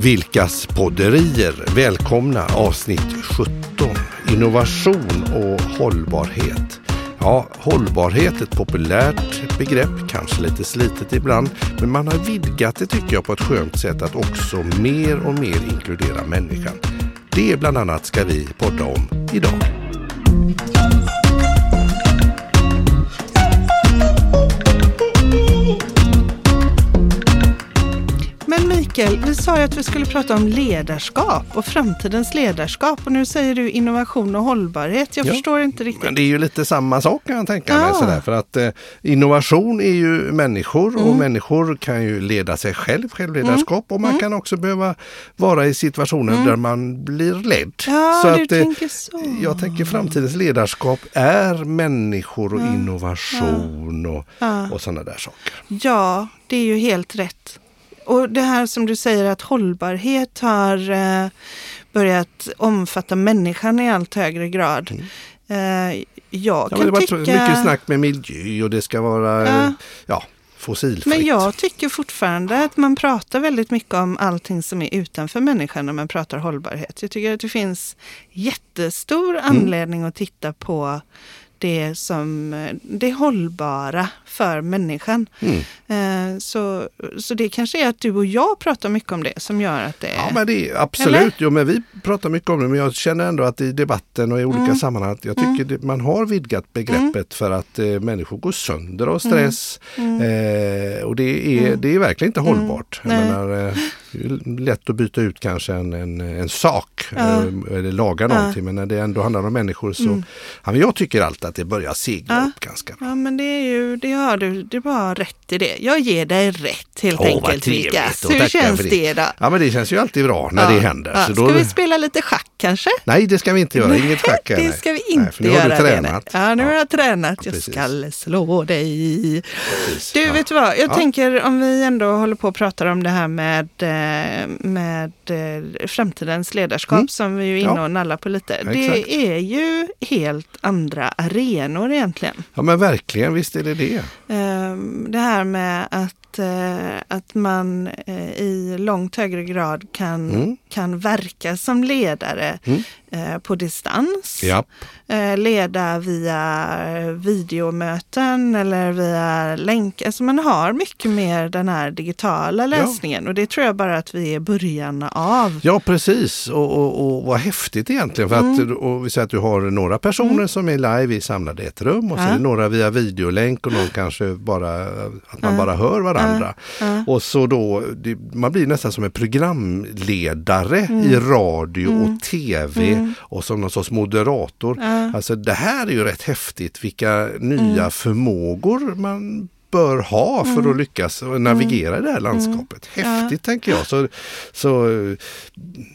Vilkas podderier. Välkomna avsnitt 17. Innovation och hållbarhet. Ja, hållbarhet är ett populärt begrepp, kanske lite slitet ibland, men man har vidgat det tycker jag på ett skönt sätt att också mer och mer inkludera människan. Det bland annat ska vi podda om idag. Mikael, vi sa ju att vi skulle prata om ledarskap och framtidens ledarskap och nu säger du innovation och hållbarhet. Jag Ja. förstår inte riktigt. Men det är ju lite samma sak kan jag tänka mig. Ja. Sådär, för att eh, innovation är ju människor Mm. och människor kan ju leda sig själv, självledarskap och man kan också behöva vara i situationer där man blir ledd. Mm. Ja, så du att, eh, tänker så. Jag tänker framtidens ledarskap är människor och innovation och, och sådana där saker. Ja, det är ju helt rätt. Och det här som du säger att hållbarhet har eh, börjat omfatta människan i allt högre grad. Eh, jag Mm. Ja, kan det var tycka... mycket snack med miljö och det ska vara Ja. ja. Ja, fossilfritt. Men jag tycker fortfarande att man pratar väldigt mycket om allting som är utanför människan när man pratar hållbarhet. Jag tycker att det finns jättestor Mm. anledning att titta på det som eh, det hållbara för människan. Mm. Eh, Så, så det kanske är att du och jag pratar mycket om det som gör att det Ja, men det är absolut. Eller? Jo, men vi pratar mycket om det, men jag känner ändå att i debatten och i olika Mm. sammanhang, att jag tycker det, man har vidgat begreppet för att eh, människor går sönder av stress. Eh, och det är, det är verkligen inte hållbart. Mm. Menar, eh, är lätt att byta ut kanske en, en, en sak Ja. eh, eller laga någonting, men när det ändå handlar om människor så, ja, men jag tycker alltid att det börjar segla upp ganska bra. Ja men det är ju, det har du, det var rätt i det. Jag ger dig rätt helt Åh, enkelt. Vikas. Hur känns för det då? Ja men det känns ju alltid bra när det händer. Så Ska då, vi spela lite schack kanske? Nej det ska vi inte göra, Nej, inget schack Det nej. ska vi Nej, inte för nu har du göra. Lene. tränat. Ja, nu har Ja. jag tränat. Ja, Jag precis. ska slå dig. Precis. Du, vet du vad? Jag Ja. tänker om vi ändå håller på och pratar om det här med, eh, med eh, framtidens ledarskap Mm. som vi är ju inne Ja. och nallar på lite. Exakt. Det är ju helt andra arenor egentligen. Ja men verkligen, visst är det det. Ehm, Det här med att, eh, att man i långt högre grad kan, Mm. kan verka som ledare Mm. Eh, på distans. Ja. Eh, Leda via videomöten eller via länk. Alltså man har mycket mer den här digitala lösningen och det tror jag bara att vi är början av. Ja precis och, och, och vad häftigt egentligen. För Mm. att, och vi säger att du har några personer som är live i samlade ett rum och Ja. det några via videolänk och någon kanske bara att man Ja. bara hör varandra. Ja. Och så då, det, man blir nästan som en programledare Mm. i radio och tv och som någon sorts moderator. Ja. Alltså det här är ju rätt häftigt vilka nya förmågor man bör ha för att lyckas navigera i det här landskapet. Häftigt tänker jag. Så, så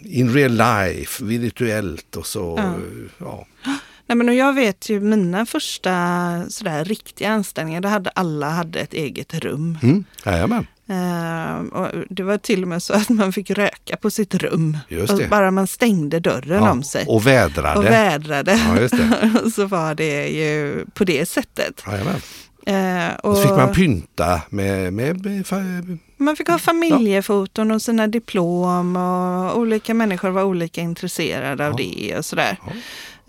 in real life, virtuellt och så. Ja. Ja. Nej, men jag vet ju mina första sådär, riktiga anställningar, där hade alla hade ett eget rum. Mm. Jajamän. Och det var till och med så att man fick röka på sitt rum. Bara man stängde dörren Ja. om sig. Och vädrade. och vädrade. Ja, så var det ju på det sättet. Ehm, Och och så fick man pynta med, med, med man fick ha familjefoton och sina diplom och olika människor var olika intresserade av det och sådär. Ja.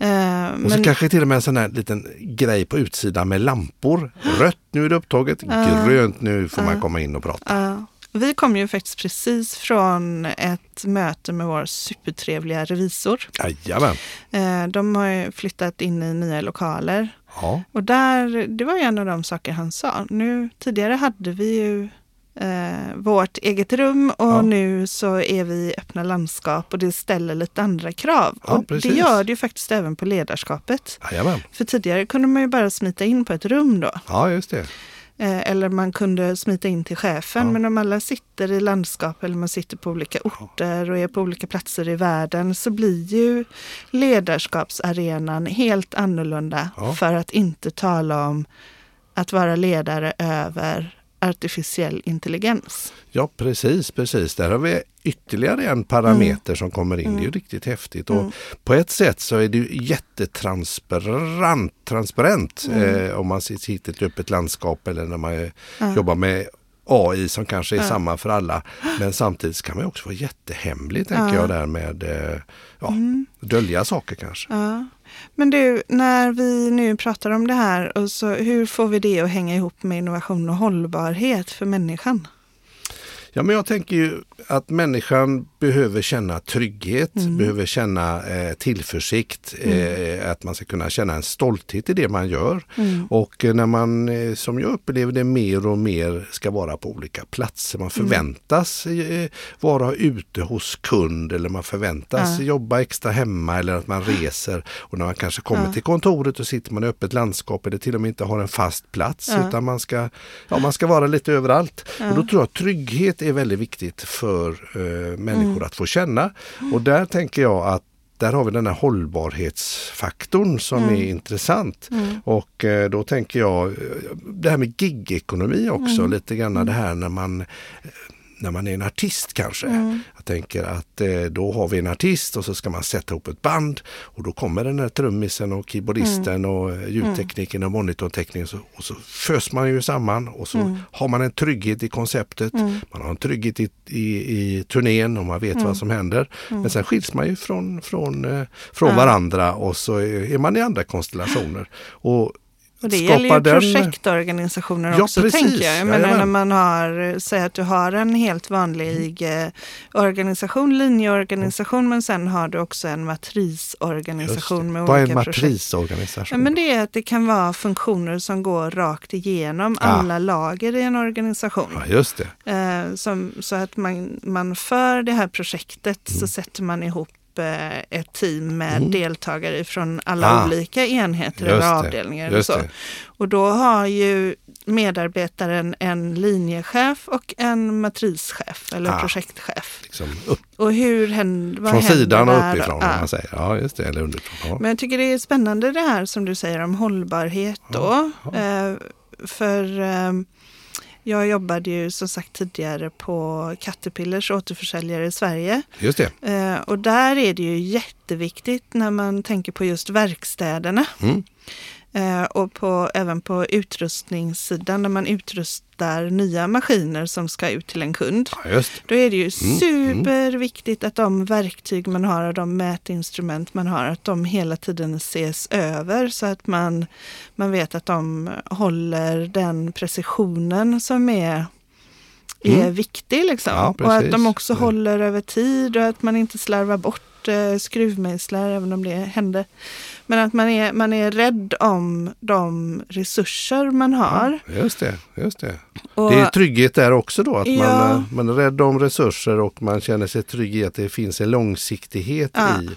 Ehm, Och så men- kanske till och med en sån här liten grej på utsidan med lampor. Rött, nu är det upptaget. Grönt, nu får man komma in och prata. Ja. Vi kom ju faktiskt precis från ett möte med vår supertrevliga revisor. Jajamän. Eh, De har ju flyttat in i nya lokaler. Ja. Och där, det var ju en av de saker han sa. Nu, tidigare hade vi ju eh, vårt eget rum och Ja. nu så är vi i öppna landskap och det ställer lite andra krav. Ja, och det precis. gör det ju faktiskt även på ledarskapet. Jajamän. För tidigare kunde man ju bara smita in på ett rum då. Ja, just det. Eh, Eller man kunde smita in till chefen. Ja. Men om alla sitter i landskap eller man sitter på olika orter och är på olika platser i världen så blir ju ledarskapsarenan helt annorlunda. För att inte tala om att vara ledare över artificiell intelligens. Ja, precis, precis. Där har vi ytterligare en parameter som kommer in. Det är ju riktigt häftigt. Och På ett sätt så är det ju jättetransparent transparent, eh, om man sitter i ett öppet landskap eller när man jobbar med AI som kanske är Ja. samma för alla. Men samtidigt kan man också vara jättehemlig tänker Ja. jag där med eh, ja, Mm. dölja saker kanske. Ja. Men du, när vi nu pratar om det här, och så, hur får vi det att hänga ihop med innovation och hållbarhet för människan? Ja, men jag tänker ju att människan behöver känna trygghet, Mm. behöver känna eh, tillförsikt, eh, att man ska kunna känna en stolthet i det man gör. Mm. Och eh, när man, eh, som jag upplever det, mer och mer ska vara på olika platser. Man Mm. förväntas eh, vara ute hos kund eller man förväntas Ja. jobba extra hemma eller att man reser. Och när man kanske kommer Ja. till kontoret och sitter man i öppet landskap eller till och med inte har en fast plats Ja. utan man ska, ja, man ska vara lite överallt. Och då tror jag att trygghet är väldigt viktigt för eh, människor Mm. att få känna. Och där tänker jag att där har vi den här hållbarhetsfaktorn som Mm. är intressant. Mm. Och eh, då tänker jag, eh, det här med gigekonomi också, Mm. lite grann det här när man när man är en artist kanske. Mm. Jag tänker att eh, då har vi en artist och så ska man sätta ihop ett band och då kommer den här trummisen och keyboardisten Mm. och eh, ljudtekniken och monitortekniken så, och så fös man ju samman och så Mm. har man en trygghet i konceptet. Mm. Man har en trygghet i, i, i turnén och man vet Mm. vad som händer. Men sen skiljs man ju från, från, eh, från varandra och så är är man i andra konstellationer. Och Och det gäller ju den- projektorganisationer Ja, också precis. tänker jag. Jag menar Jajamän. när man har, säg att du har en helt vanlig eh, organisation, linjeorganisation, men sen har du också en matrisorganisation med Vad är en olika matrisorganisation? Ja, men det är att det kan vara funktioner som går rakt igenom Ah. alla lager i en organisation. Ja, just det. Eh, som, så att man, man för det här projektet Mm. så sätter man ihop ett team med Mm. deltagare från alla Ah. olika enheter eller det. avdelningar. Och, så. det. och då har ju medarbetaren en linjechef och en matrischef eller Ah. projektchef. Liksom upp, Och hur händer, vad från händer sidan och uppifrån Ja. om man säger. Ja, just det. Eller underifrån. Ja. Men jag tycker det är spännande det här som du säger om hållbarhet då. Ja, Eh, för eh, jag jobbade ju som sagt tidigare på Caterpillars återförsäljare i Sverige. Just det. Eh, och där är det ju jätteviktigt när man tänker på just verkstäderna. Mm. Eh, och på, även på utrustningssidan när man utrustar nya maskiner som ska ut till en kund. Ja, Då är det ju Mm, superviktigt att de verktyg man har och de mätinstrument man har, att de hela tiden ses över så att man, man vet att de håller den precisionen som är, är Mm. viktig. Liksom. Ja, och att de också Det- håller över tid och att man inte slarvar bort eh, skruvmejslar, även om det hände. Men att man är, man är rädd om de resurser man har. Ja, just det. Just det. Och, det är trygghet där också då. Att man, Ja. eh, man är rädd om resurser och man känner sig trygg i att det finns en långsiktighet Ja. i.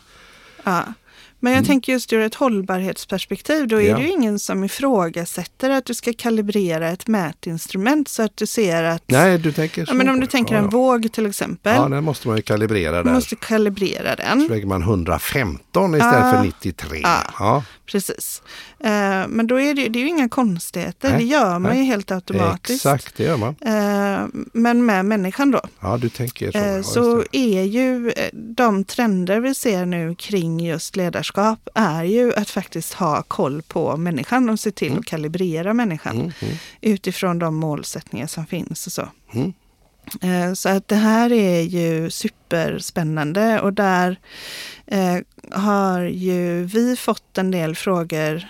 Men jag Mm. tänker just ur ett hållbarhetsperspektiv, då är Ja. det ju ingen som ifrågasätter att du ska kalibrera ett mätinstrument så att du ser att... Nej, du tänker så. ja, men om du tänker ja, en våg till exempel, Ja, den måste man ju kalibrera där. måste kalibrera Så den. lägger man 115 istället Ja. för 93. Ja. Ja. Precis. Eh, men då är det, det är ju inga konstigheter, Nej, det gör man nej. ju helt automatiskt. Exakt, det gör man. Eh, men med människan då, Ja, du tänker så. eh, ja, så är ju eh, de trender vi ser nu kring just ledarskap är ju att faktiskt ha koll på människan och se till Mm. att kalibrera människan Mm, mm, utifrån de målsättningar som finns och så. mm. Eh, Så att det här är ju superspännande och där har ju vi fått en del frågor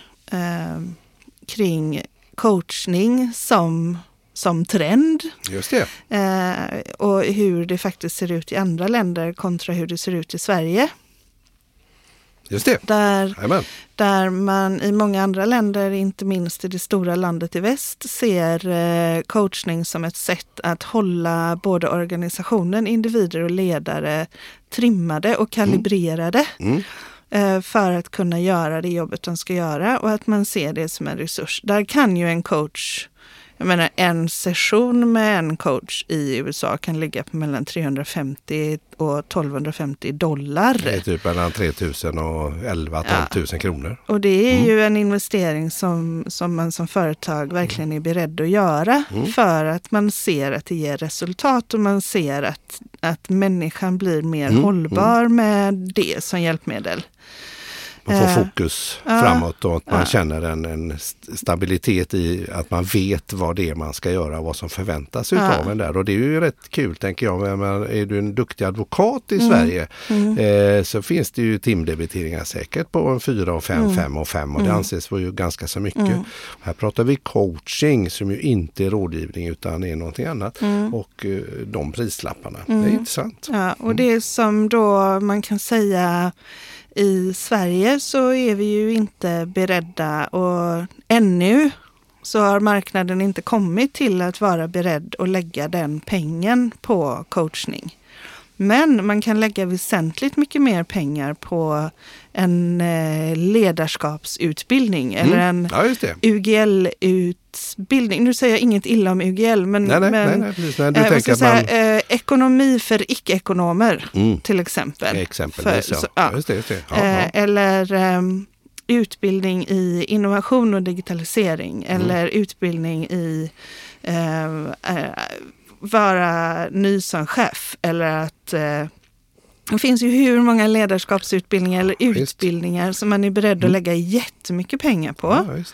kring coachning som, som trend Just det. eh, och hur det faktiskt ser ut i andra länder kontra hur det ser ut i Sverige. Just det. Där, där man i många andra länder, inte minst i det stora landet i väst, ser eh, coachning som ett sätt att hålla både organisationen, individer och ledare trimmade och kalibrerade Mm. eh, för att kunna göra det jobbet de ska göra och att man ser det som en resurs. Där kan ju en coach, jag menar en session med en coach i USA kan ligga på mellan 350 och 1250 dollar. Det är typ mellan 3000 och 11 12 000 kronor. Och det är Mm. ju en investering som, som man som företag verkligen är beredd att göra Mm. för att man ser att det ger resultat och man ser att, att människan blir mer Mm, hållbar med det som hjälpmedel. Man får Eh, fokus ja, framåt och att man ja. känner en, en st- stabilitet i att man vet vad det är man ska göra och vad som förväntas Ja. utav en där. Och det är ju rätt kul tänker jag. Men är du en duktig advokat i Mm. Sverige Mm. eh, så finns det ju timdebiteringar säkert på en 4 och 5, Mm. 5 och 5 och det Mm. anses vara ju ganska så mycket. Mm. Här pratar vi coaching som ju inte är rådgivning utan är någonting annat. Mm. Och eh, de prislapparna. Det Mm. är intressant. Ja, och det som då man kan säga i Sverige så är vi ju inte beredda och ännu så har marknaden inte kommit till att vara beredd att lägga den pengen på coachning. Men man kan lägga väsentligt mycket mer pengar på en eh, ledarskapsutbildning eller en Mm. Ja. UGL-utbildning. Nu säger jag inget illa om UGL, men, Nej, nej, men nej, nej precis. Nej, du eh, tänker man... eh, ekonomi för icke-ekonomer Mm. till exempel. Exempelvis För- ja. så- ja. Just det, just det. Ja, Eh, ja. Eller utbildning i innovation och digitalisering Mm. eller utbildning i vara ny som chef eller att eh, det finns ju hur många ledarskapsutbildningar eller Ja, utbildningar som man är beredd att Mm. lägga jättemycket pengar på. Ja.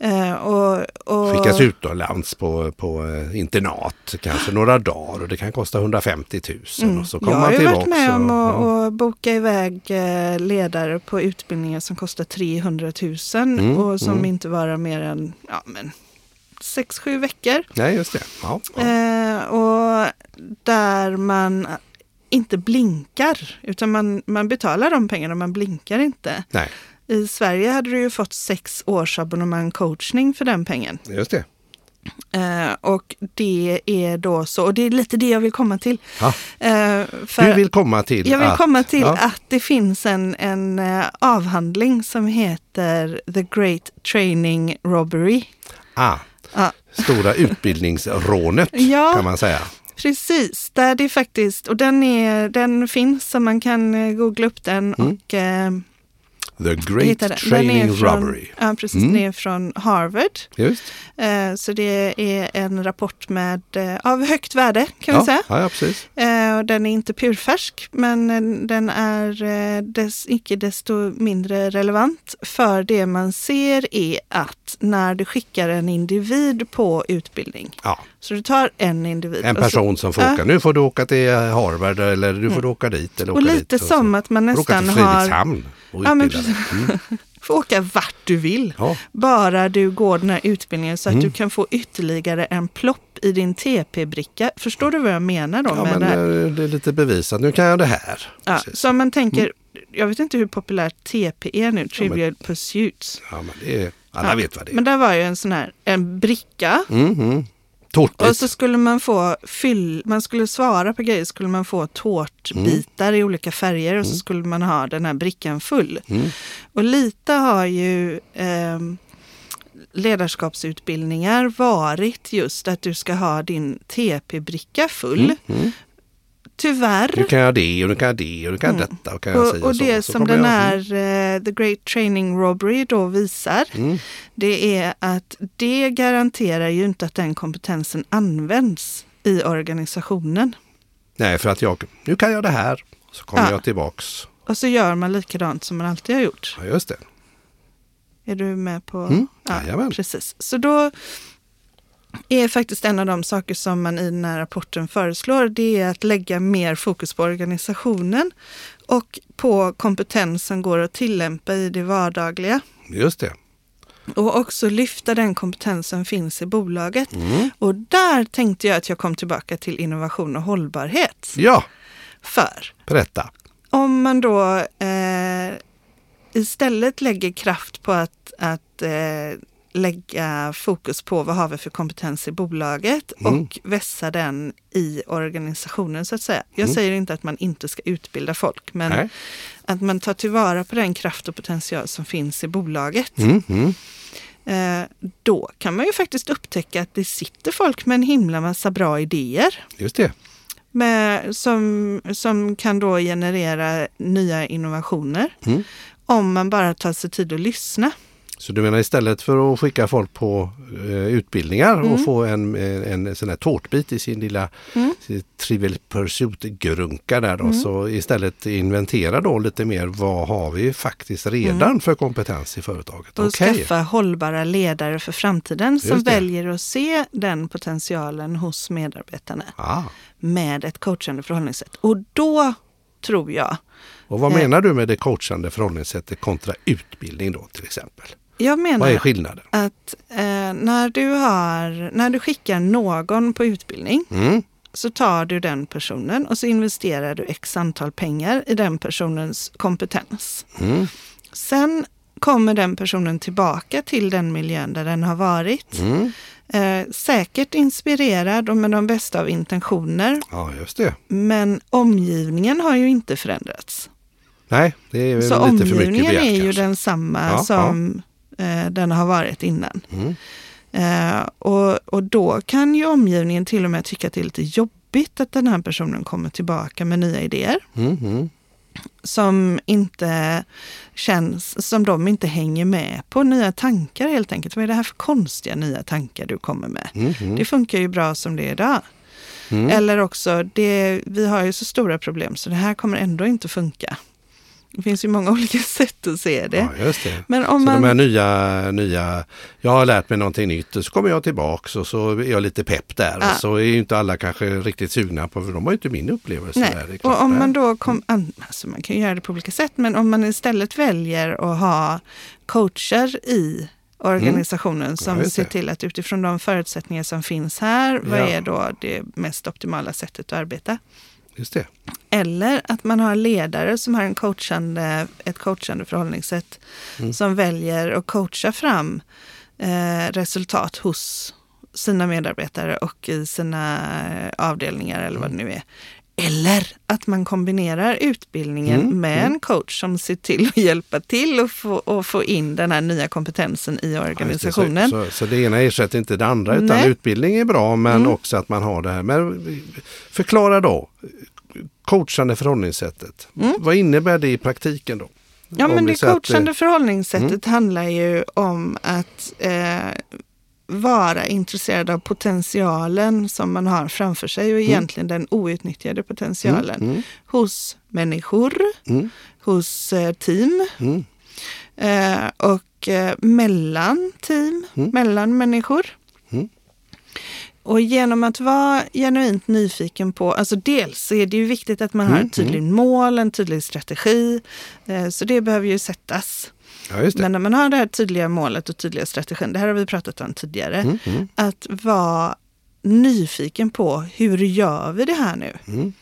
Eh, och, och, Skickas utomlands på, på eh, internat kanske några dagar och det kan kosta 150 000 Mm. och så Jag kommer har man ju tillbaka. varit med om och- att ja. att boka iväg eh, ledare på utbildningar som kostar 300 000 Mm, och som mm. inte varar mer än ja, men, 6-7 veckor. Nej, just det. Ja, ja. Eh, och där man inte blinkar, utan man, man betalar de pengarna, man blinkar inte. Nej, I Sverige hade du ju fått sex års abonnemang coachning för den pengen. just det. Eh, och det är då så, och det är lite det jag vill komma till. Ja. Eh, Du vill komma till jag vill att, komma till ja, att det finns en, en eh, avhandling som heter The Great Training Robbery. ah, Ja, stora utbildningsrånet Ja. kan man säga. precis, där det faktiskt, och den, är, den finns så man kan eh, googla upp den Mm. och eh, The Great hitta den. Den Training från, Robbery. Ja, precis, Mm. den är från Harvard. Just. Eh, så det är en rapport med, eh, av högt värde kan vi Ja, säga. ja, precis. Eh, och den är inte purfärsk, men den är dess, icke desto mindre relevant. För det man ser är att när du skickar en individ på utbildning, Ja, så du tar en individ. en och så- person som får ja. åka. Nu får du åka till Harvard eller du får åka dit. Eller Och åka lite dit som att man Får åka nästan till har... Fredrikshamn och Ja, men dig. Mm. får åka vart du vill. Ja, Bara du går den här utbildningen så att Mm. du kan få ytterligare en plopp i din TP-bricka. Förstår du vad jag menar då ja med men det här? eh, det är lite bevisat. Nu kan jag det här. Ja, Precis. så man tänker, jag vet inte hur populärt TP är nu, Trivial Pursuits. Ja, men det är, alla Ja, vet vad det är. Men där var ju en sån här, en bricka. Mm, mm. Tårtbit. Och så skulle man få fyll, man skulle svara på grejer, skulle man få tårtbitar i olika färger och så skulle man ha den här brickan full. Mm. Och lite har ju eh, ledarskapsutbildningar varit just att du ska ha din TP-bricka full. Mm, mm. Tyvärr Nu kan jag det och nu kan jag det och nu kan jag Mm. detta och kan jag Och, säga och så. det Så som den här eh, The Great Training Robbery då visar, Mm. det är att det garanterar ju inte att den kompetensen används i organisationen. Nej, för att jag, nu kan jag det här. Så kommer Ja. jag tillbaks. Och så gör man likadant som man alltid har gjort. Ja, just det. Är du med på? Mm, jajamän. precis. Så då är faktiskt en av de saker som man i den här rapporten föreslår, det är att lägga mer fokus på organisationen och på kompetens som går att tillämpa i det vardagliga. Just det. Och också lyfta den kompetens som finns i bolaget. Mm. Och där tänkte jag att jag kom tillbaka till innovation och hållbarhet. Ja, För berätta. om man då eh, istället lägger kraft på att, att eh, lägga fokus på vad har vi för kompetens i bolaget Mm. och vässa den i organisationen så att säga. Jag Mm. säger inte att man inte ska utbilda folk, men Nej. att man tar tillvara på den kraft och potential som finns i bolaget. Mm, mm. Eh, då kan man ju faktiskt upptäcka att det sitter folk med en himla massa bra idéer Just det. med, som, som kan då generera nya innovationer. Mm. Om man bara tar sig tid att lyssna. Så du menar istället för att skicka folk på eh, utbildningar Mm. och få en, en, en sån här tårtbit i sin lilla Mm. sin Trivial Pursuit-grunka där då, så istället inventera då lite mer vad har vi faktiskt redan för kompetens i företaget. Mm. Och Okej. skaffa hållbara ledare för framtiden som Just det. väljer att se den potentialen hos medarbetarna Ah. med ett coachande förhållningssätt. Och då tror jag, Och vad Eh. menar du med det coachande förhållningssättet kontra utbildning då till exempel? Jag Vad är menar skillnaden? att eh, när, du har, när du skickar någon på utbildning Mm. så tar du den personen och så investerar du x antal pengar i den personens kompetens. Mm. Sen kommer den personen tillbaka till den miljön där den har varit. Mm. Eh, säkert inspirerad och med de bästa av intentioner. Ja, just det. Men omgivningen har ju inte förändrats. Nej, det är väl Så lite för mycket omgivningen begärt är ju densamma Ja, som eh, den har varit innan. Mm. Eh, och, och då kan ju omgivningen till och med tycka att det är lite jobbigt att den här personen kommer tillbaka med nya idéer Mm. Mm. som inte känns, som de inte hänger med på. Nya tankar helt enkelt. Vad är det här för konstiga nya tankar du kommer med? Mm. Mm. Det funkar ju bra som det är idag. Mm. Eller också, det, vi har ju så stora problem så det här kommer ändå inte funka. Det finns ju många olika sätt att se det. Ja, just det. Men om Så man... de här nya, nya, jag har lärt mig någonting nytt och så kommer jag tillbaks och så är jag lite pepp där. Ja. Och så är ju inte alla kanske riktigt sugna på, för de har ju inte min upplevelse Nej, där. klart. och om man då kom, an- alltså man kan ju göra det på olika sätt, men om man istället väljer att ha coacher i organisationen som Mm. just ser till att utifrån de förutsättningar som finns här, vad Ja. är då det mest optimala sättet att arbeta? Just det. Eller att man har ledare som har en coachande, ett coachande förhållningssätt Mm. som väljer att coacha fram eh, resultat hos sina medarbetare och i sina eh, avdelningar eller vad det nu är. Eller att man kombinerar utbildningen Mm, med en coach som ser till att hjälpa till och få, och få in den här nya kompetensen i Ja, just det. organisationen. Så, så, så det ena ersätter inte det andra utan Nej. utbildning är bra men Mm. också att man har det här. Men förklara då, coachande förhållningssättet. Vad innebär det i praktiken då? Ja, Om men det säger att coachande förhållningssättet handlar ju om att eh, vara intresserad av potentialen som man har framför sig och egentligen den outnyttjade potentialen Mm. hos människor, Mm. hos eh, team Mm. eh, och eh, mellan team, Mm. mellan människor. Mm. Och genom att vara genuint nyfiken på, alltså dels så är det ju viktigt att man har Mm, ett tydligt mål, en tydlig strategi. Eh, så det behöver ju sättas. Ja. Men när man har det här tydliga målet och tydliga strategin, det här har vi pratat om tidigare, Mm. Mm. att vara nyfiken på hur gör vi det här nu? Mm.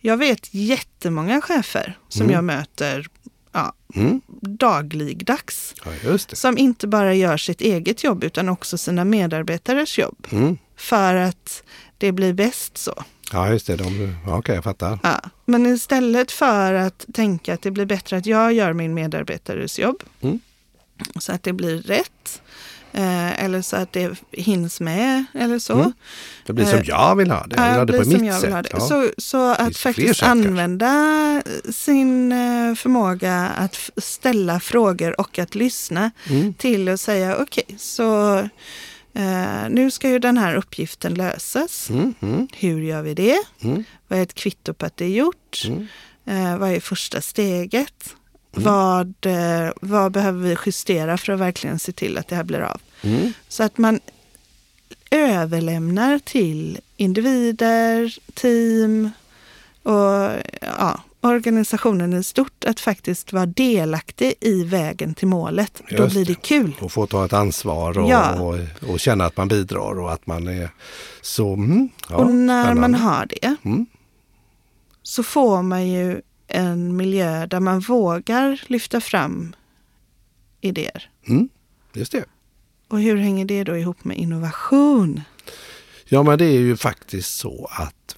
Jag vet jättemånga chefer som Mm. jag möter ja, Mm. dagligdags Ja, som inte bara gör sitt eget jobb utan också sina medarbetares jobb. Mm. För att det blir bäst så. Ja, just det. De, ja, okej, jag fattar. Ja. Men istället för att tänka att det blir bättre att jag gör min medarbetares jobb Mm. så att det blir rätt eh, eller så att det hinns med eller så. Mm. Det blir som Eh, jag vill ha det. Jag vill Ja, ha det på mitt jag vill sätt. ha det. Ja. Så, så att faktiskt sätt kanske. använda sin eh, förmåga att ställa frågor och att lyssna Mm. till att säga okej, så eh, nu ska ju den här uppgiften lösas. Mm. Mm. Hur gör vi det? Mm. Vad är ett kvitto på att det är gjort? Mm. Eh, vad är första steget? Vad, eh, vad behöver vi justera för att verkligen se till att det här blir av? Mm. Så att man överlämnar till individer, team och ja, organisationen i stort att faktiskt vara delaktig i vägen till målet. Då Just blir det kul. Och få ta ett ansvar och, Ja. och, och känna att man bidrar och att man är så... Mm, ja, och när man spännande. har det Mm. så får man ju en miljö där man vågar lyfta fram idéer. Mm. Just det. Och hur hänger det då ihop med innovation? Ja, men det är ju faktiskt så att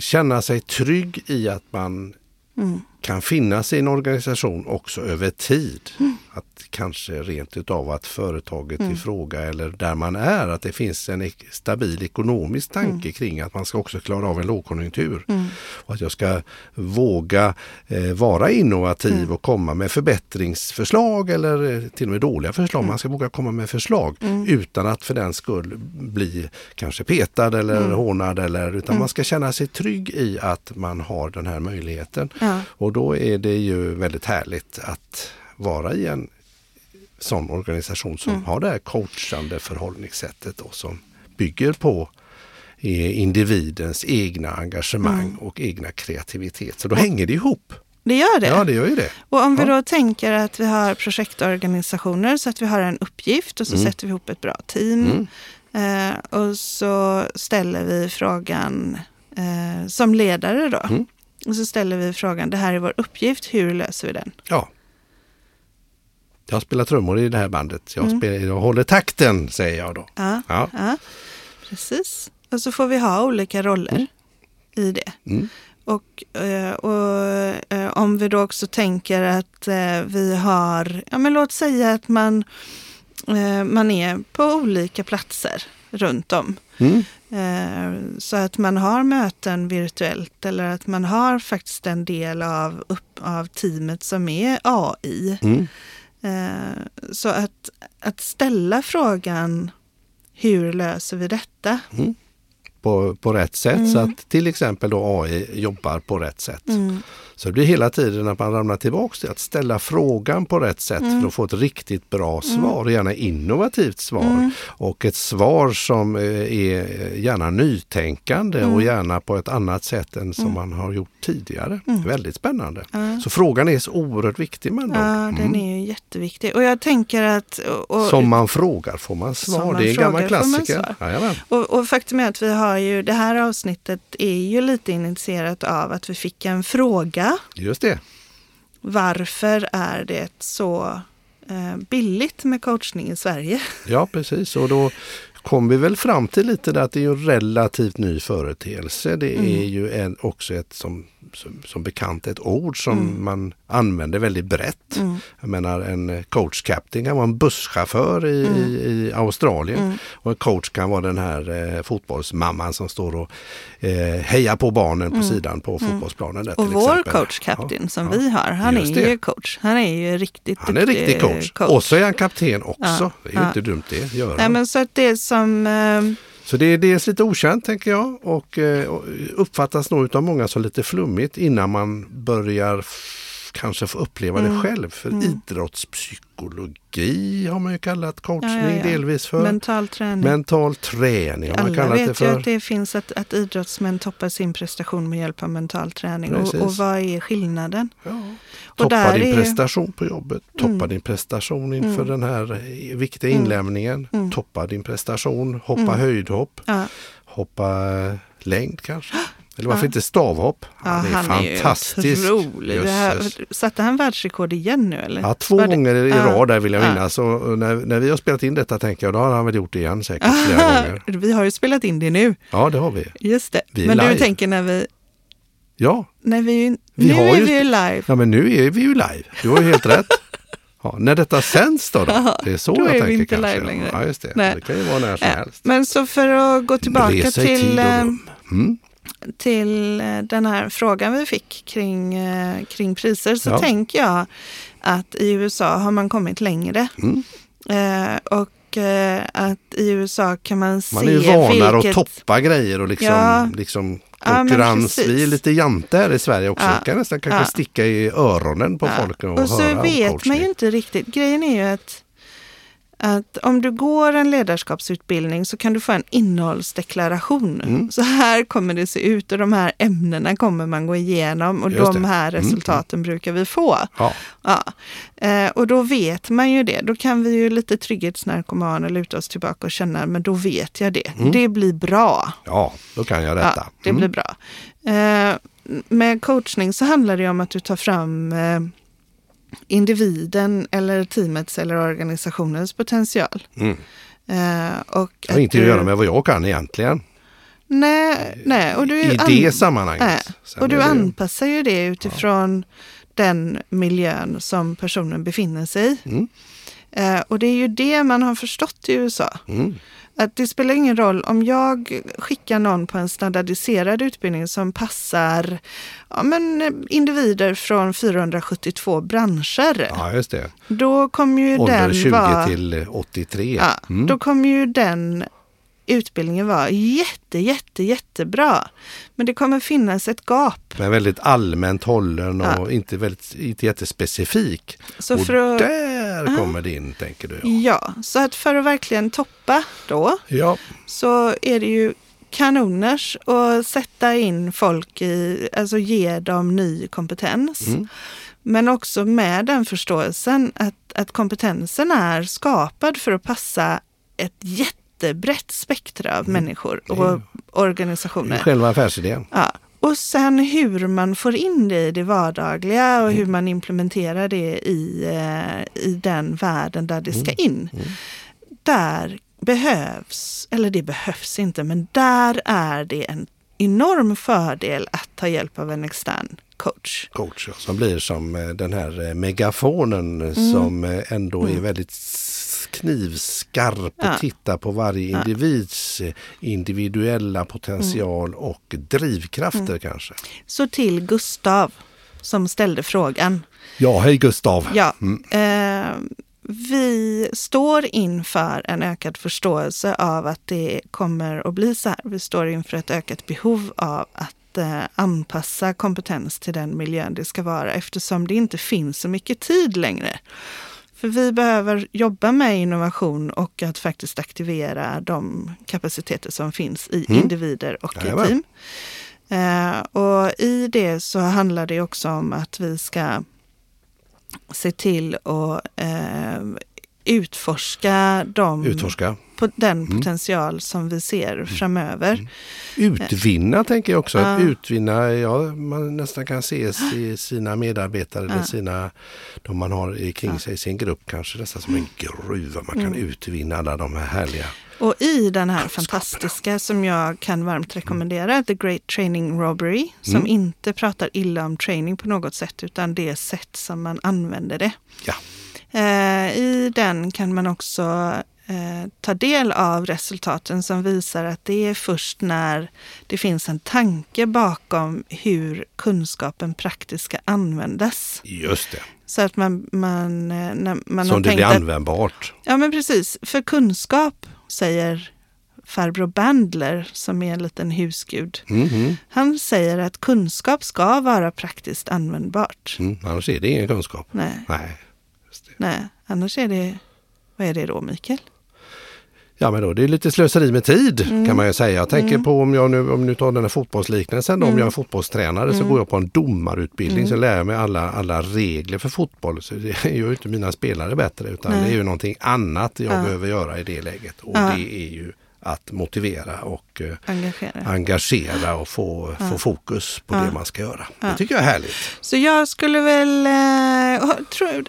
känna sig trygg i att man Mm kan finnas i en organisation också över tid. att kanske rent utav att företaget Mm. i fråga eller där man är, att det finns en stabil ekonomisk tanke kring att man ska också klara av en lågkonjunktur. Mm. Och att jag ska våga eh, vara innovativ och komma med förbättringsförslag eller eh, till och med dåliga förslag. Man ska våga komma med förslag utan att för den skull bli kanske petad eller hånad eller utan man ska känna sig trygg i att man har den här möjligheten. Ja. Och då är det ju väldigt härligt att vara i en sån organisation som har det här coachande förhållningssättet då, som bygger på eh, individens egna engagemang och egna kreativitet. Så då hänger det ihop. Det gör det. Ja, det gör ju det. Och om vi Ja. då tänker att vi har projektorganisationer så att vi har en uppgift och så Mm. sätter vi ihop ett bra team. Eh, och så ställer vi frågan eh, som ledare då. Mm. Och så ställer vi frågan, det här är vår uppgift, hur löser vi den? Ja. Jag spelar trummor i det här bandet. Jag, Mm. spelar, jag håller takten, säger jag då. Ja, Ja. ja, precis. Och så får vi ha olika roller i det. Mm. Och, eh, och eh, om vi då också tänker att eh, vi har, ja men låt säga att man, man är på olika platser runt om. Mm. Eh, Så att man har möten virtuellt eller att man har faktiskt en del av, upp, av teamet som är AI. Mm. Eh, Så att, att ställa frågan hur löser vi detta? På, på rätt sätt Mm. så att till exempel då AI jobbar på rätt sätt. Så det blir hela tiden att man ramlar tillbaka till att ställa frågan på rätt sätt Mm. för att få ett riktigt bra svar, gärna innovativt svar. Och ett svar som eh, är gärna nytänkande Mm. och gärna på ett annat sätt än som man har gjort tidigare. Mm. Väldigt spännande. Så frågan är så oerhört viktig med Ja, den är ju jätteviktig. Och jag tänker att... Och, Som man frågar får man svar. man Det är en gammal klassiker. Och, och faktum är att vi har ju, det här avsnittet är ju lite initierat av att vi fick en fråga. Just det. Varför är det så eh, billigt med coachning i Sverige? Ja, precis. Och då kom vi väl fram till lite där att det är ju en relativt ny företeelse. Det Mm. är ju en, också ett som, som, som bekant ett ord som Mm. man använder väldigt brett. Jag menar en coach captain kan vara en busschaufför i, Mm. i, Australien och en coach kan vara den här eh, fotbollsmamman som står och eh, hejar på barnen på sidan på fotbollsplanen. Där, Mm. Och vår exempel. coach captain Ja, som ja. vi har, han är det. ju coach. Han är ju riktigt Han är riktig coach. Och så är han kapten också. Ja, Det är ju inte dumt det. Gör Nej, men så att det som... Eh, så det är dels lite okänt tänker jag eh, och uppfattas nog av många som lite flummigt innan man börjar kanske få uppleva Mm. det själv. För idrottspsykologi har man ju kallat coachning Ja, ja, ja. delvis för. mental träning. Mental träning har man Alla kallat det vet ju för. att det finns att, att idrottsmän toppar sin prestation med hjälp av mental träning. Och, och vad är skillnaden? Toppa din är ju- prestation på jobbet, toppa Mm. din prestation inför den här viktiga Mm. inlämningen, Mm. toppa din prestation, hoppa Mm. höjdhopp, hoppa längd kanske. Eller varför Ja. inte stavhopp? ja, Han är han fantastisk. är otrolig. Satte han världsrekord igen nu eller? Ja, två det- gånger i Ja. rad där vill jag Ja. minnas. Och när, när vi har spelat in detta tänker jag, då har han väl gjort det igen säkert flera gånger. Vi har ju spelat in det nu. Ja, det har vi. Just det. Vi Men live. du tänker när vi... Ja, När vi, Vi nu har är ju- vi ju live. ja men nu är vi ju live. Du har ju helt rätt. Ja, när detta sänds då? då? Det är så då jag är vi tänker inte kanske. live längre. Ja, just det. Nej. Det kan ju vara när som Ja, helst. Men så för att gå tillbaka till, eh. Mm. Till eh, den här frågan vi fick kring, eh, kring priser så Ja. tänker jag att i USA har man kommit längre. Mm. Eh, och eh, att i USA kan man se Man är ju vanare vilket... att toppa grejer och liksom, Ja. liksom Ja, konkurrens. precis. vi är lite jante här i Sverige också. Ja. Kan nästan kanske Ja. sticka i öronen på Ja. folk och, Och så höra om vet coachning. man ju inte riktigt. Grejen är ju att, att om du går en ledarskapsutbildning så kan du få en innehållsdeklaration. Mm. Så här kommer det se ut och de här ämnena kommer man gå igenom och Just de det. här Mm, resultaten brukar vi få. Ja, Ja. Eh, och då vet man ju det. Då kan vi ju lite trygghetsnarkomaner luta oss tillbaka och känna, men då vet jag det. Mm. Det blir bra. ja, då kan jag detta. Ja, det Mm. blir bra. Eh, med coachning så handlar det om att du tar fram eh, individen eller teamets eller organisationens potential. Mm. Eh, och Det har inte att göra med vad jag kan egentligen. Nej, nej. Och du, I det sammanhanget. nej. Och du det- anpassar ju det utifrån den miljön som personen befinner sig i. Mm. Eh, och det är ju det man har förstått i USA. Mm. Att det spelar ingen roll om jag skickar någon på en standardiserad utbildning som passar ja, men, eh, individer från 472 branscher. Ja, just det. Då kommer ju Ålder den 20 vara... till 83. Ja, Mm. Då kommer ju den utbildningen vara jätte, jätte, jättebra. Men det kommer finnas ett gap. Men väldigt allmänt hållen och Ja. inte, väldigt, inte jättespecifik. Så och för att, där kommer det in, tänker du. Ja. ja, så att för att verkligen toppa då ja. så är det ju kanoners att sätta in folk i, alltså ge dem ny kompetens. Mm. Men också med den förståelsen att, att kompetensen är skapad för att passa ett jättebrett spektra av människor Mm. Är och organisationer. själva affärsidén. Ja. Och sen hur man får in det i det vardagliga och hur Mm. man implementerar det i, eh, i den världen där det Mm. ska in. Där behövs, eller det behövs inte, men där är det en enorm fördel att ta hjälp av en extern coach. coach som blir som eh, den här eh, megafonen Mm. som ändå är väldigt knivskarp Ja. och tittar på varje Ja. individs eh, individuella potential Mm. och drivkrafter kanske. Så till Gustav som ställde frågan. Ja, hej Gustav! Ja, Mm. eh, vi står inför en ökad förståelse av att det kommer att bli så här. Vi står inför ett ökat behov av att eh, anpassa kompetens till den miljön det ska vara eftersom det inte finns så mycket tid längre. För vi behöver jobba med innovation och att faktiskt aktivera de kapaciteter som finns i Mm. individer och i team. Eh, och i det så handlar det också om att vi ska se till att eh, utforska de, Utforska. på den Mm. potential som vi ser framöver. Utvinna tänker jag också. Att Ja. utvinna, ja, man nästan kan se i sina medarbetare eller sina, de man har i- kring sig sin grupp kanske nästan som en gruva. Man Mm. kan utvinna alla de här härliga Och i den här fantastiska som jag kan varmt rekommendera, The Great Training Robbery, som Mm. inte pratar illa om training på något sätt, utan det sätt som man använder det. Ja. Eh, I den kan man också eh, ta del av resultaten som visar att det är först när det finns en tanke bakom hur kunskapen praktiskt ska användas. Just det, Så att man, man, eh, när man har som det blir att användbart. Ja men precis, för kunskap säger farbror Bandler som är en liten husgud. Mhm. Han säger att kunskap ska vara praktiskt användbart. Mm, annars är det ingen kunskap. Nej, Nej. Nej, annars är det, vad är det då Mikael? Ja men då det är lite slöseri med tid Mm. kan man ju säga. Jag tänker på om jag nu, om nu tar den här fotbollsliknelsen, då, om Mm. jag är fotbollstränare så går jag på en domarutbildning så lär jag mig alla, alla regler för fotboll. Så det gör ju inte mina spelare bättre utan Nej. det är ju någonting annat jag Ja. behöver göra i det läget. Och Ja. det är ju att motivera och eh, Engagera. engagera och få, få fokus på Ja. det man ska göra. Ja. Det tycker jag är härligt. Så jag skulle väl, eh,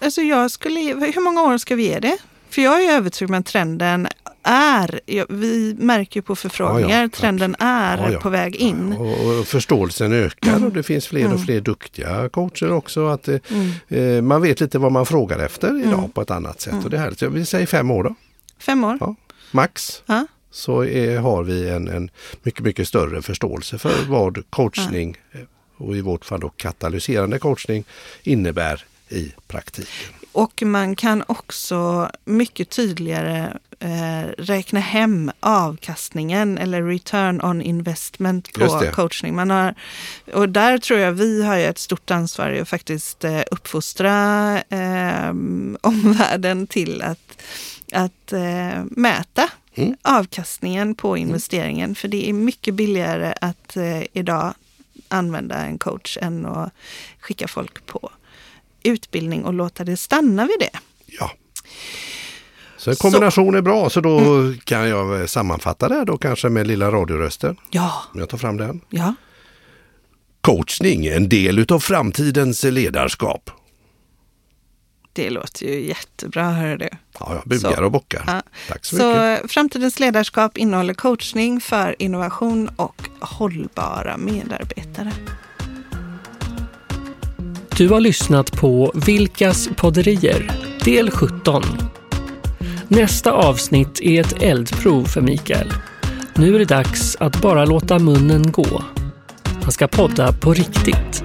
alltså jag skulle, hur många år ska vi ge det? För jag är övertygad om att trenden är, ja, vi märker på förfrågningar, Ja, ja, trenden är Ja, ja. på väg in. Och, och förståelsen ökar och det finns fler och Mm. fler duktiga coacher också. Att, eh, Mm. eh, man vet lite vad man frågar efter idag Mm. på ett annat sätt. Och det är härligt. Jag vill säga fem år då, Fem år. Ja. max. Så är, har vi en, en mycket, mycket större förståelse för vad coachning och i vårt fall då katalyserande coachning innebär i praktiken. Och man kan också mycket tydligare eh, räkna hem avkastningen eller return on investment på coachning. Man har, och där tror jag vi har ett stort ansvar i att faktiskt eh, uppfostra eh, omvärlden till att, att eh, mäta Mm. avkastningen på investeringen. För det är mycket billigare att eh, idag använda en coach än att skicka folk på utbildning och låta det stanna vid det. Ja. Så en kombination är bra, så då kan jag sammanfatta det här då kanske med lilla radiorösten. Ja, Om jag tar fram den. ja. Coachning, en del utav framtidens ledarskap. Det låter ju jättebra, hör du. Ja, jag bugar Så. och bockar. Ja. Tack så, Så mycket. framtidens ledarskap innehåller coachning för innovation och hållbara medarbetare. Du har lyssnat på Vilkas podderier, del 17. Nästa avsnitt är ett eldprov för Mikael. Nu är det dags att bara låta munnen gå. Han ska podda på riktigt.